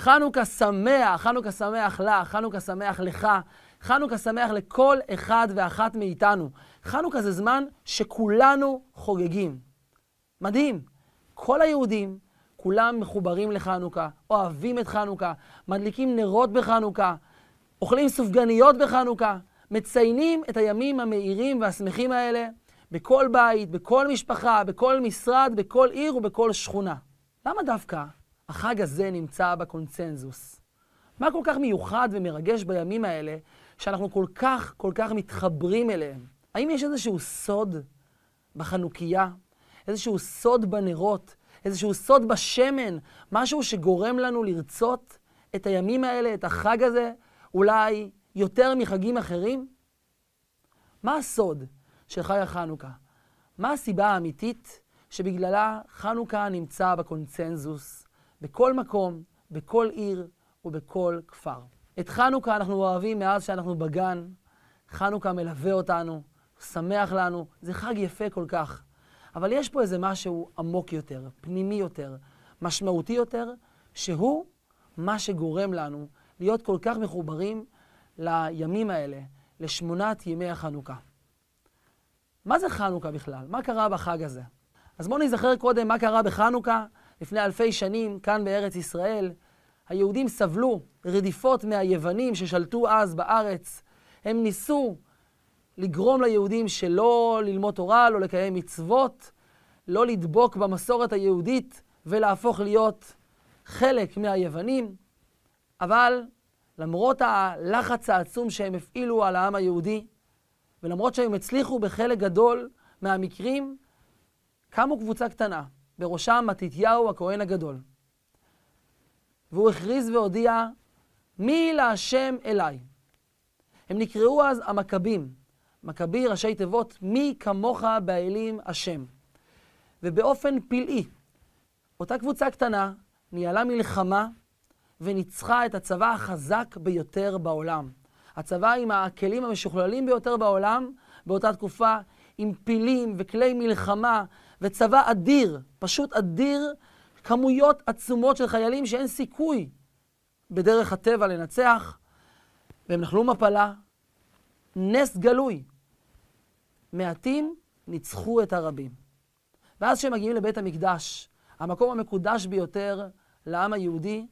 חנוכה שמח, חנוכה שמח לך, חנוכה שמח לך, חנוכה שמח לכל אחד ואחת מאיתנו. חנוכה זה זמן שכולנו חוגגים. מדהים. כל היהודים, כולם מחוברים לחנוכה, אוהבים את חנוכה, מדליקים נרות בחנוכה, אוכלים סופגניות בחנוכה, מציינים את הימים המאירים והשמחים האלה בכל בית, בכל משפחה, בכל משרד, בכל עיר ובכל שכונה. למה דווקא החג הזה נמצא בקונצנזוס? מה כל כך מיוחד ומרגש בימים האלה, שאנחנו כל כך, כל כך מתחברים אליהם? האם יש איזשהו סוד בחנוכיה? איזשהו סוד בנרות? איזשהו סוד בשמן? משהו שגורם לנו לרצות את הימים האלה, את החג הזה, אולי יותר מחגים אחרים? מה הסוד של חג החנוכה? מה הסיבה האמיתית שבגללה חנוכה נמצא בקונצנזוס, בכל מקום, בכל עיר ובכל כפר? את חנוכה אנחנו אוהבים מאז שאנחנו בגן, חנוכה מלווה אותנו, שמח לנו, זה חג יפה כל כך. אבל יש פה איזה משהו עמוק יותר, פנימי יותר, משמעותי יותר, שהוא מה שגורם לנו להיות כל כך מחוברים לימים האלה, לשמונת ימי החנוכה. מה זה חנוכה בכלל? מה קרה בחג הזה? אז בואו נזכר קודם מה קרה בחנוכה לפני אלפי שנים, כאן בארץ ישראל. היהודים סבלו רדיפות מהיוונים ששלטו אז בארץ. הם ניסו לגרום ליהודים שלא ללמוד תורה, לא לקיים מצוות, לא לדבוק במסורת היהודית ולהפוך להיות חלק מהיוונים. אבל למרות הלחץ העצום שהם הפעילו על העם היהודי, ולמרות שהם הצליחו בחלק גדול מהמקרים, קמו קבוצה קטנה, בראשם מתתיהו הכהן הגדול. והוא הכריז והודיע, מי להשם אליי. הם נקראו אז המכבים. מכבי ראשי תיבות, מי כמוך באלים השם. ובאופן פלאי, אותה קבוצה קטנה ניהלה מלחמה וניצחה את הצבא החזק ביותר בעולם. הצבא עם הכלים המשוכללים ביותר בעולם באותה תקופה, עם פילים וכלי מלחמה וצבא אדיר, פשוט אדיר, כמויות עצומות של חיילים שאין סיכוי בדרך הטבע לנצח, והם נחלו מפלה. נס גלוי. מעטים ניצחו את הרבים. ואז כשהם מגיעים לבית המקדש, המקום המקודש ביותר לעם היהודי,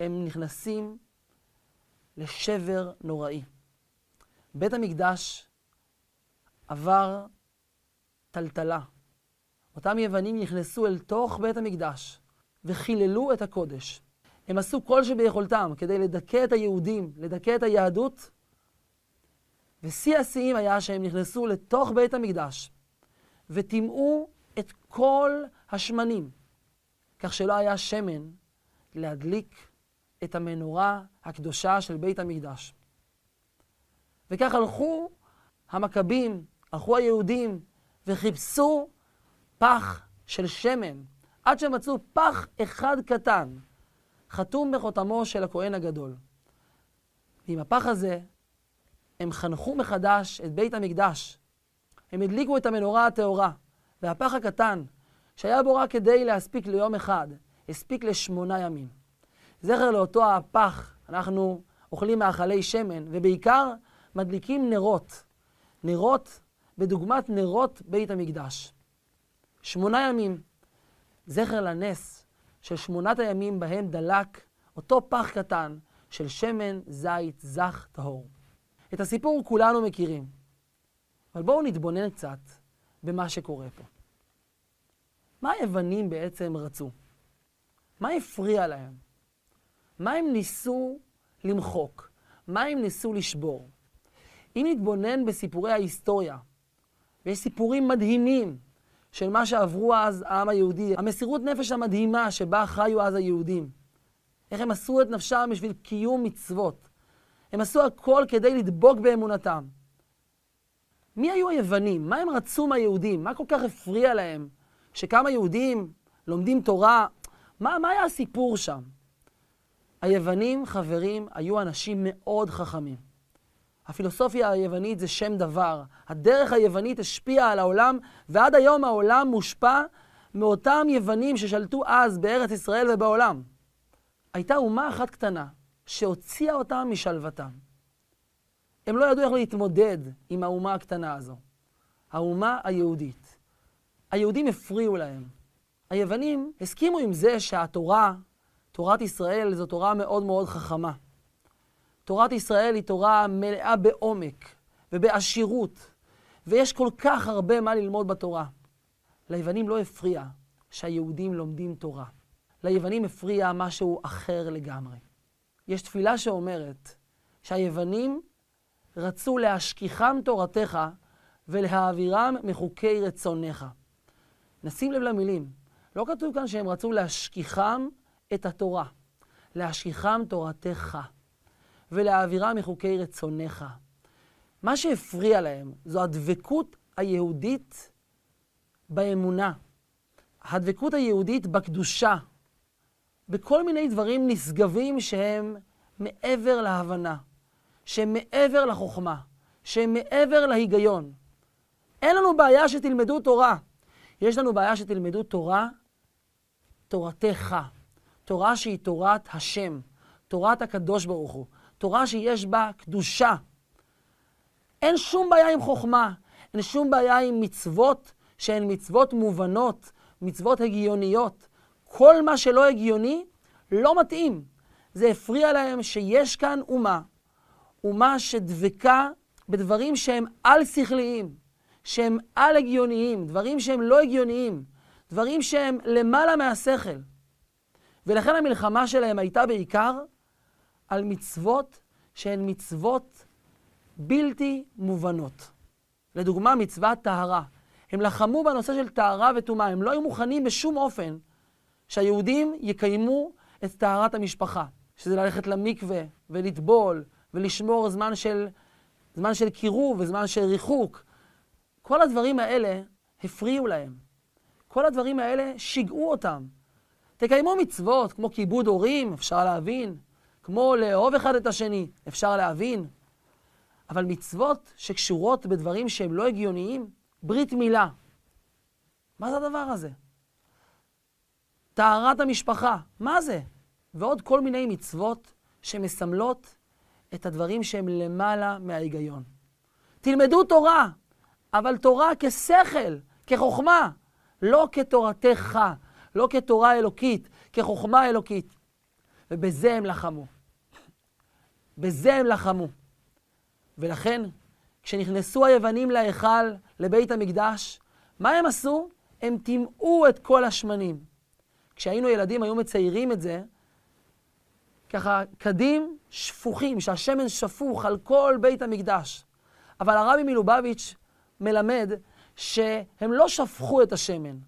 הם נכנסים לשבר נוראי. בית המקדש עבר טלטלה. אותם יוונים נכנסו אל תוך בית המקדש וחיללו את הקודש. הם עשו כל שביכולתם כדי לדכא את היהודים, לדכא את היהדות, ושיא השיאים היה שהם נכנסו לתוך בית המקדש וטימאו את כל השמנים, כך שלא היה שמן להדליק את המנורה הקדושה של בית המקדש. וכך הלכו המכבים, הלכו היהודים, וחיפשו פח של שמן, עד שמצאו פח אחד קטן, חתום בחותמו של הכהן הגדול. ועם הפח הזה הם חנכו מחדש את בית המקדש. הם הדליקו את המנורה הטהורה, והפח הקטן, שהיה בו רק כדי להספיק ליום אחד, הספיק לשמונה ימים. זכר לאותו הפח, אנחנו אוכלים מאכלי שמן, ובעיקר מדליקים נרות. נרות בדוגמת נרות בית המקדש. שמונה ימים, זכר לנס של שמונת הימים בהם דלק אותו פח קטן של שמן זית זך טהור. את הסיפור כולנו מכירים, אבל בואו נתבונן קצת במה שקורה פה. מה היוונים בעצם רצו? מה הפריע להם? מה הם ניסו למחוק? מה הם ניסו לשבור? אם נתבונן בסיפורי ההיסטוריה, ויש סיפורים מדהימים של מה שעברו אז העם היהודי, המסירות נפש המדהימה שבה חיו אז היהודים, איך הם עשו את נפשם בשביל קיום מצוות. הם עשו הכל כדי לדבוק באמונתם. מי היו היוונים? מה הם רצו מהיהודים? מה כל כך הפריע להם שכמה יהודים לומדים תורה? מה, מה היה הסיפור שם? היוונים, חברים, היו אנשים מאוד חכמים. הפילוסופיה היוונית זה שם דבר. הדרך היוונית השפיעה על העולם, ועד היום העולם מושפע מאותם יוונים ששלטו אז בארץ ישראל ובעולם. הייתה אומה אחת קטנה שהוציאה אותם משלוותם. הם לא ידעו איך להתמודד עם האומה הקטנה הזו. האומה היהודית. היהודים הפריעו להם. היוונים הסכימו עם זה שהתורה, תורת ישראל, זו תורה מאוד מאוד חכמה. תורת ישראל היא תורה מלאה בעומק ובעשירות, ויש כל כך הרבה מה ללמוד בתורה. ליוונים לא הפריע שהיהודים לומדים תורה. ליוונים הפריע משהו אחר לגמרי. יש תפילה שאומרת שהיוונים רצו להשכיחם תורתך ולהעבירם מחוקי רצונך. נשים לב למילים. לא כתוב כאן שהם רצו להשכיחם את התורה, להשכיחם תורתך ולהעבירם מחוקי רצונך. מה שהפריע להם זו הדבקות היהודית באמונה, הדבקות היהודית בקדושה, בכל מיני דברים נשגבים שהם מעבר להבנה, שהם מעבר לחוכמה, שהם מעבר להיגיון. אין לנו בעיה שתלמדו תורה. יש לנו בעיה שתלמדו תורה, תורתך. תורה שהיא תורת השם, תורת הקדוש ברוך הוא, תורה שיש בה קדושה. אין שום בעיה עם חוכמה, אין שום בעיה עם מצוות שהן מצוות מובנות, מצוות הגיוניות. כל מה שלא הגיוני לא מתאים. זה הפריע להם שיש כאן אומה, אומה שדבקה בדברים שהם על-שכליים, שהם על-הגיוניים, דברים שהם לא הגיוניים, דברים שהם למעלה מהשכל. ולכן המלחמה שלהם הייתה בעיקר על מצוות שהן מצוות בלתי מובנות. לדוגמה, מצוות טהרה. הם לחמו בנושא של טהרה וטומאה, הם לא היו מוכנים בשום אופן שהיהודים יקיימו את טהרת המשפחה, שזה ללכת למקווה ולטבול ולשמור זמן של, זמן של קירוב וזמן של ריחוק. כל הדברים האלה הפריעו להם. כל הדברים האלה שיגעו אותם. תקיימו מצוות כמו כיבוד הורים, אפשר להבין. כמו לאהוב אחד את השני, אפשר להבין. אבל מצוות שקשורות בדברים שהם לא הגיוניים, ברית מילה. מה זה הדבר הזה? טהרת המשפחה, מה זה? ועוד כל מיני מצוות שמסמלות את הדברים שהם למעלה מההיגיון. תלמדו תורה, אבל תורה כשכל, כחוכמה, לא כתורתך, לא כתורה אלוקית, כחוכמה אלוקית. ובזה הם לחמו. בזה הם לחמו. ולכן, כשנכנסו היוונים להיכל, לבית המקדש, מה הם עשו? הם טימאו את כל השמנים. כשהיינו ילדים היו מציירים את זה, ככה קדים שפוכים, שהשמן שפוך על כל בית המקדש. אבל הרבי מלובביץ' מלמד שהם לא שפכו את השמן,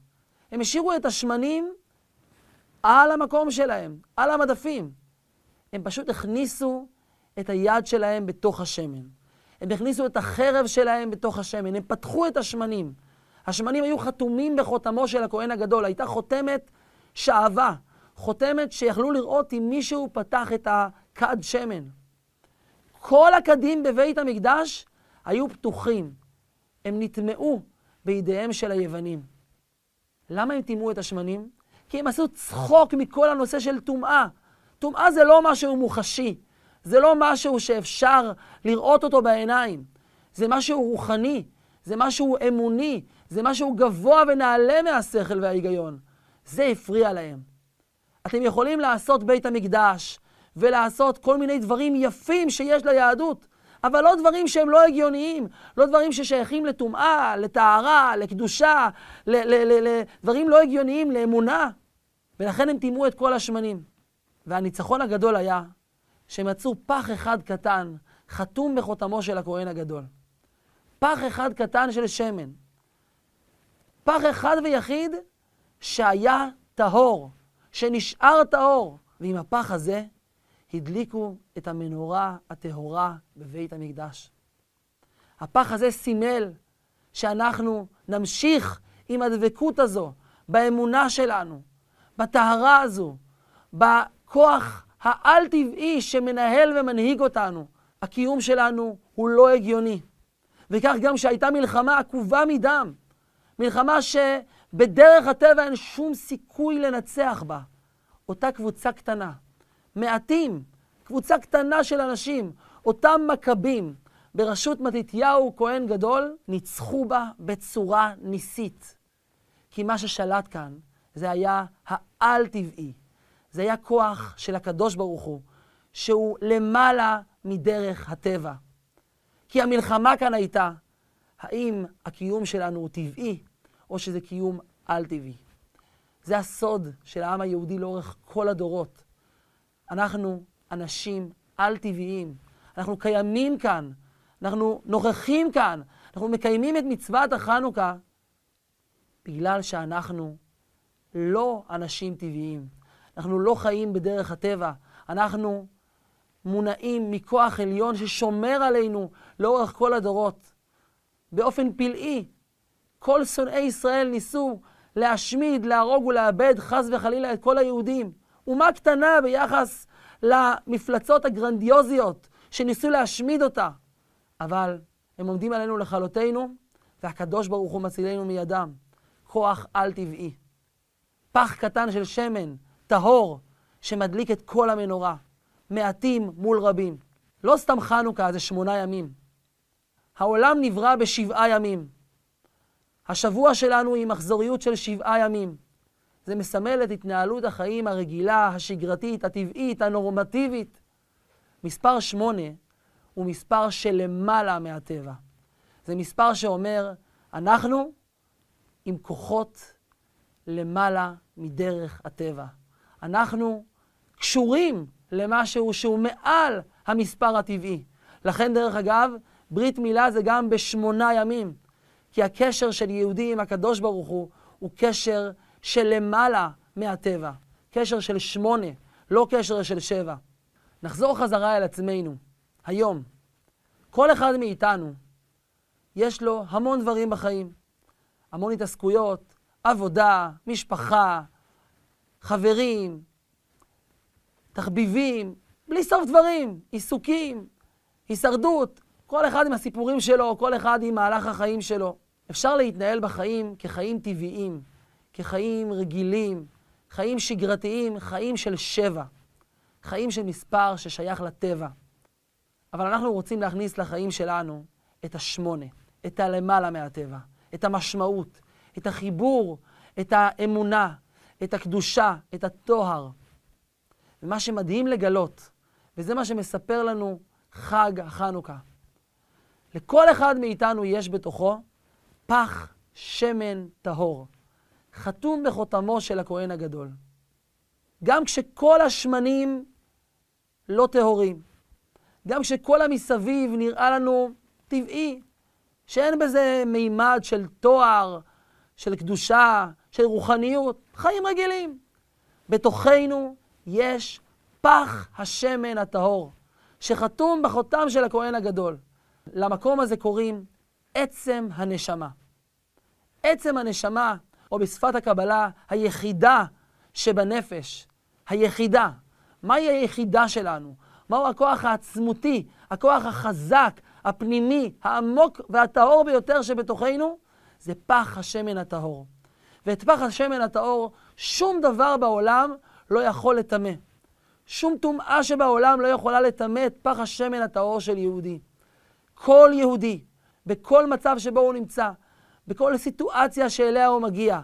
הם השאירו את השמנים על המקום שלהם, על המדפים. הם פשוט הכניסו את היד שלהם בתוך השמן. הם הכניסו את החרב שלהם בתוך השמן, הם פתחו את השמנים. השמנים היו חתומים בחותמו של הכהן הגדול, הייתה חותמת שעווה, חותמת שיכלו לראות אם מישהו פתח את הכד שמן. כל הכדים בבית המקדש היו פתוחים, הם נטמעו בידיהם של היוונים. למה הם טימאו את השמנים? כי הם עשו צחוק מכל הנושא של טומאה. טומאה זה לא משהו מוחשי, זה לא משהו שאפשר לראות אותו בעיניים. זה משהו רוחני, זה משהו אמוני, זה משהו גבוה ונעלה מהשכל וההיגיון. זה הפריע להם. אתם יכולים לעשות בית המקדש ולעשות כל מיני דברים יפים שיש ליהדות, אבל לא דברים שהם לא הגיוניים, לא דברים ששייכים לטומאה, לטהרה, לקדושה, לדברים לא הגיוניים, לאמונה. ולכן הם טימאו את כל השמנים. והניצחון הגדול היה שהם מצאו פח אחד קטן, חתום בחותמו של הכהן הגדול. פח אחד קטן של שמן. פח אחד ויחיד שהיה טהור, שנשאר טהור. ועם הפח הזה הדליקו את המנורה הטהורה בבית המקדש. הפח הזה סימל שאנחנו נמשיך עם הדבקות הזו, באמונה שלנו, בטהרה הזו, בכוח העל-טבעי שמנהל ומנהיג אותנו. הקיום שלנו הוא לא הגיוני. וכך גם כשהייתה מלחמה עקובה מדם, מלחמה שבדרך הטבע אין שום סיכוי לנצח בה. אותה קבוצה קטנה, מעטים, קבוצה קטנה של אנשים, אותם מכבים, בראשות מתתיהו כהן גדול, ניצחו בה בצורה ניסית. כי מה ששלט כאן זה היה העל-טבעי. זה היה כוח של הקדוש ברוך הוא, שהוא למעלה מדרך הטבע. כי המלחמה כאן הייתה, האם הקיום שלנו הוא טבעי, או שזה קיום על-טבעי. זה הסוד של העם היהודי לאורך כל הדורות. אנחנו אנשים על-טבעיים. אנחנו קיימים כאן, אנחנו נוכחים כאן, אנחנו מקיימים את מצוות החנוכה בגלל שאנחנו לא אנשים טבעיים. אנחנו לא חיים בדרך הטבע. אנחנו מונעים מכוח עליון ששומר עלינו לאורך כל הדורות. באופן פלאי, כל שונאי ישראל ניסו להשמיד, להרוג ולאבד חס וחלילה את כל היהודים. אומה קטנה ביחס למפלצות הגרנדיוזיות שניסו להשמיד אותה. אבל הם עומדים עלינו לכלותנו, והקדוש ברוך הוא מצילנו מידם. כוח על-טבעי. פח קטן של שמן, טהור, שמדליק את כל המנורה. מעטים מול רבים. לא סתם חנוכה, זה שמונה ימים. העולם נברא בשבעה ימים. השבוע שלנו היא מחזוריות של שבעה ימים. זה מסמל את התנהלות החיים הרגילה, השגרתית, הטבעית, הנורמטיבית. מספר שמונה הוא מספר שלמעלה מהטבע. זה מספר שאומר, אנחנו עם כוחות למעלה מדרך הטבע. אנחנו קשורים למשהו שהוא מעל המספר הטבעי. לכן, דרך אגב, ברית מילה זה גם בשמונה ימים. כי הקשר של יהודי עם הקדוש ברוך הוא הוא קשר של למעלה מהטבע. קשר של שמונה, לא קשר של שבע. נחזור חזרה אל עצמנו. היום, כל אחד מאיתנו, יש לו המון דברים בחיים. המון התעסקויות, עבודה, משפחה, חברים, תחביבים, בלי סוף דברים, עיסוקים, הישרדות, כל אחד עם הסיפורים שלו, כל אחד עם מהלך החיים שלו. אפשר להתנהל בחיים כחיים טבעיים, כחיים רגילים, חיים שגרתיים, חיים של שבע, חיים של מספר ששייך לטבע. אבל אנחנו רוצים להכניס לחיים שלנו את השמונה, את הלמעלה מהטבע, את המשמעות, את החיבור, את האמונה, את הקדושה, את הטוהר. ומה שמדהים לגלות, וזה מה שמספר לנו חג החנוכה. לכל אחד מאיתנו יש בתוכו פח שמן טהור, חתום בחותמו של הכהן הגדול. גם כשכל השמנים לא טהורים, גם כשכל המסביב נראה לנו טבעי, שאין בזה מימד של תואר, של קדושה, של רוחניות, חיים רגילים. בתוכנו יש פח השמן הטהור, שחתום בחותם של הכהן הגדול. למקום הזה קוראים עצם הנשמה. עצם הנשמה, או בשפת הקבלה, היחידה שבנפש. היחידה. מהי היחידה שלנו? מהו הכוח העצמותי, הכוח החזק, הפנימי, העמוק והטהור ביותר שבתוכנו? זה פח השמן הטהור. ואת פח השמן הטהור, שום דבר בעולם לא יכול לטמא. שום טומאה שבעולם לא יכולה לטמא את פח השמן הטהור של יהודי. כל יהודי, בכל מצב שבו הוא נמצא, בכל סיטואציה שאליה הוא מגיע,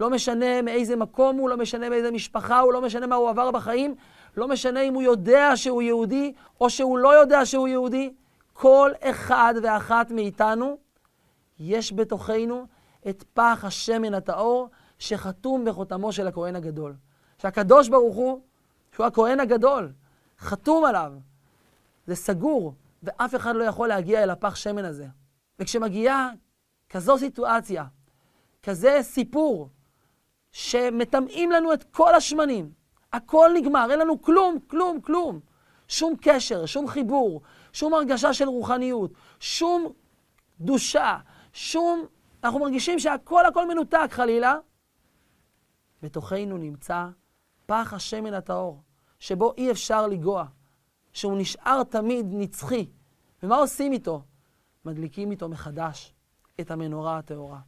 לא משנה מאיזה מקום הוא, לא משנה מאיזה משפחה הוא, לא משנה מה הוא עבר בחיים, לא משנה אם הוא יודע שהוא יהודי או שהוא לא יודע שהוא יהודי, כל אחד ואחת מאיתנו, יש בתוכנו את פח השמן הטהור שחתום בחותמו של הכהן הגדול. שהקדוש ברוך הוא, שהוא הכהן הגדול, חתום עליו. זה סגור, ואף אחד לא יכול להגיע אל הפח שמן הזה. וכשמגיעה כזו סיטואציה, כזה סיפור, שמטמאים לנו את כל השמנים, הכל נגמר, אין לנו כלום, כלום, כלום. שום קשר, שום חיבור, שום הרגשה של רוחניות, שום קדושה, שום... אנחנו מרגישים שהכל הכל מנותק חלילה. בתוכנו נמצא פח השמן הטהור, שבו אי אפשר לגוע, שהוא נשאר תמיד נצחי. ומה עושים איתו? מדליקים איתו מחדש את המנורה הטהורה.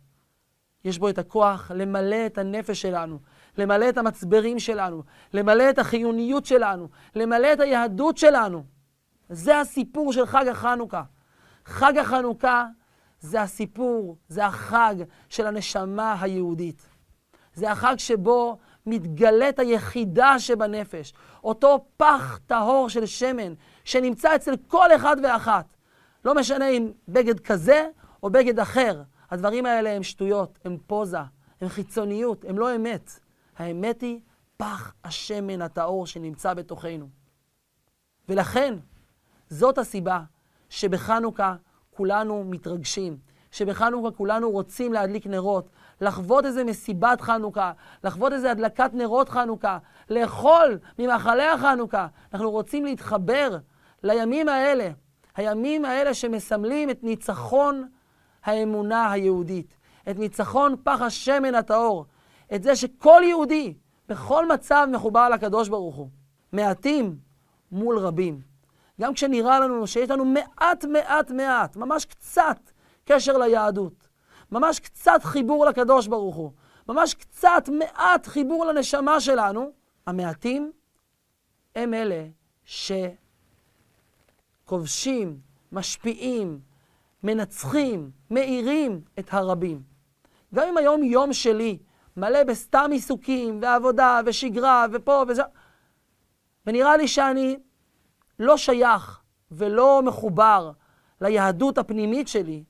יש בו את הכוח למלא את הנפש שלנו, למלא את המצברים שלנו, למלא את החיוניות שלנו, למלא את היהדות שלנו. זה הסיפור של חג החנוכה. חג החנוכה זה הסיפור, זה החג של הנשמה היהודית. זה החג שבו מתגלית היחידה שבנפש, אותו פח טהור של שמן שנמצא אצל כל אחד ואחת. לא משנה אם בגד כזה או בגד אחר, הדברים האלה הם שטויות, הם פוזה, הם חיצוניות, הם לא אמת. האמת היא פח השמן הטהור שנמצא בתוכנו. ולכן, זאת הסיבה שבחנוכה כולנו מתרגשים, שבחנוכה כולנו רוצים להדליק נרות, לחוות איזה מסיבת חנוכה, לחוות איזה הדלקת נרות חנוכה, לאכול ממאכלי החנוכה. אנחנו רוצים להתחבר לימים האלה, הימים האלה שמסמלים את ניצחון האמונה היהודית, את ניצחון פח השמן הטהור, את זה שכל יהודי בכל מצב מחובר לקדוש ברוך הוא. מעטים מול רבים. גם כשנראה לנו שיש לנו מעט, מעט, מעט, ממש קצת קשר ליהדות, ממש קצת חיבור לקדוש ברוך הוא, ממש קצת, מעט חיבור לנשמה שלנו, המעטים הם אלה שכובשים, משפיעים, מנצחים, מאירים את הרבים. גם אם היום יום שלי מלא בסתם עיסוקים, ועבודה, ושגרה, ופה וזה, ונראה לי שאני לא שייך ולא מחובר ליהדות הפנימית שלי,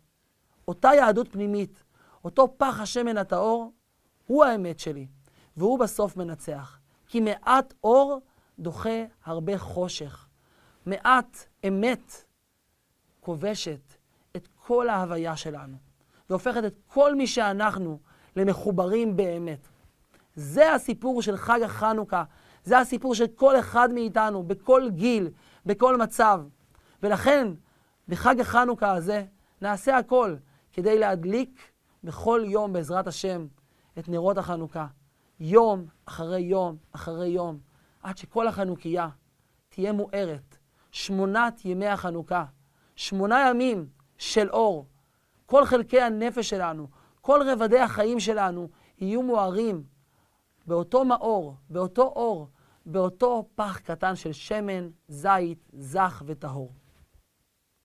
אותה יהדות פנימית, אותו פח השמן הטהור, הוא האמת שלי, והוא בסוף מנצח. כי מעט אור דוחה הרבה חושך. מעט אמת כובשת את כל ההוויה שלנו, והופכת את כל מי שאנחנו למחוברים באמת. זה הסיפור של חג החנוכה, זה הסיפור של כל אחד מאיתנו, בכל גיל, בכל מצב. ולכן, בחג החנוכה הזה, נעשה הכל כדי להדליק בכל יום, בעזרת השם, את נרות החנוכה. יום אחרי יום אחרי יום, עד שכל החנוכיה תהיה מוארת. שמונת ימי החנוכה, שמונה ימים של אור. כל חלקי הנפש שלנו, כל רבדי החיים שלנו יהיו מוארים באותו מאור, באותו אור, באותו פח קטן של שמן, זית, זך וטהור.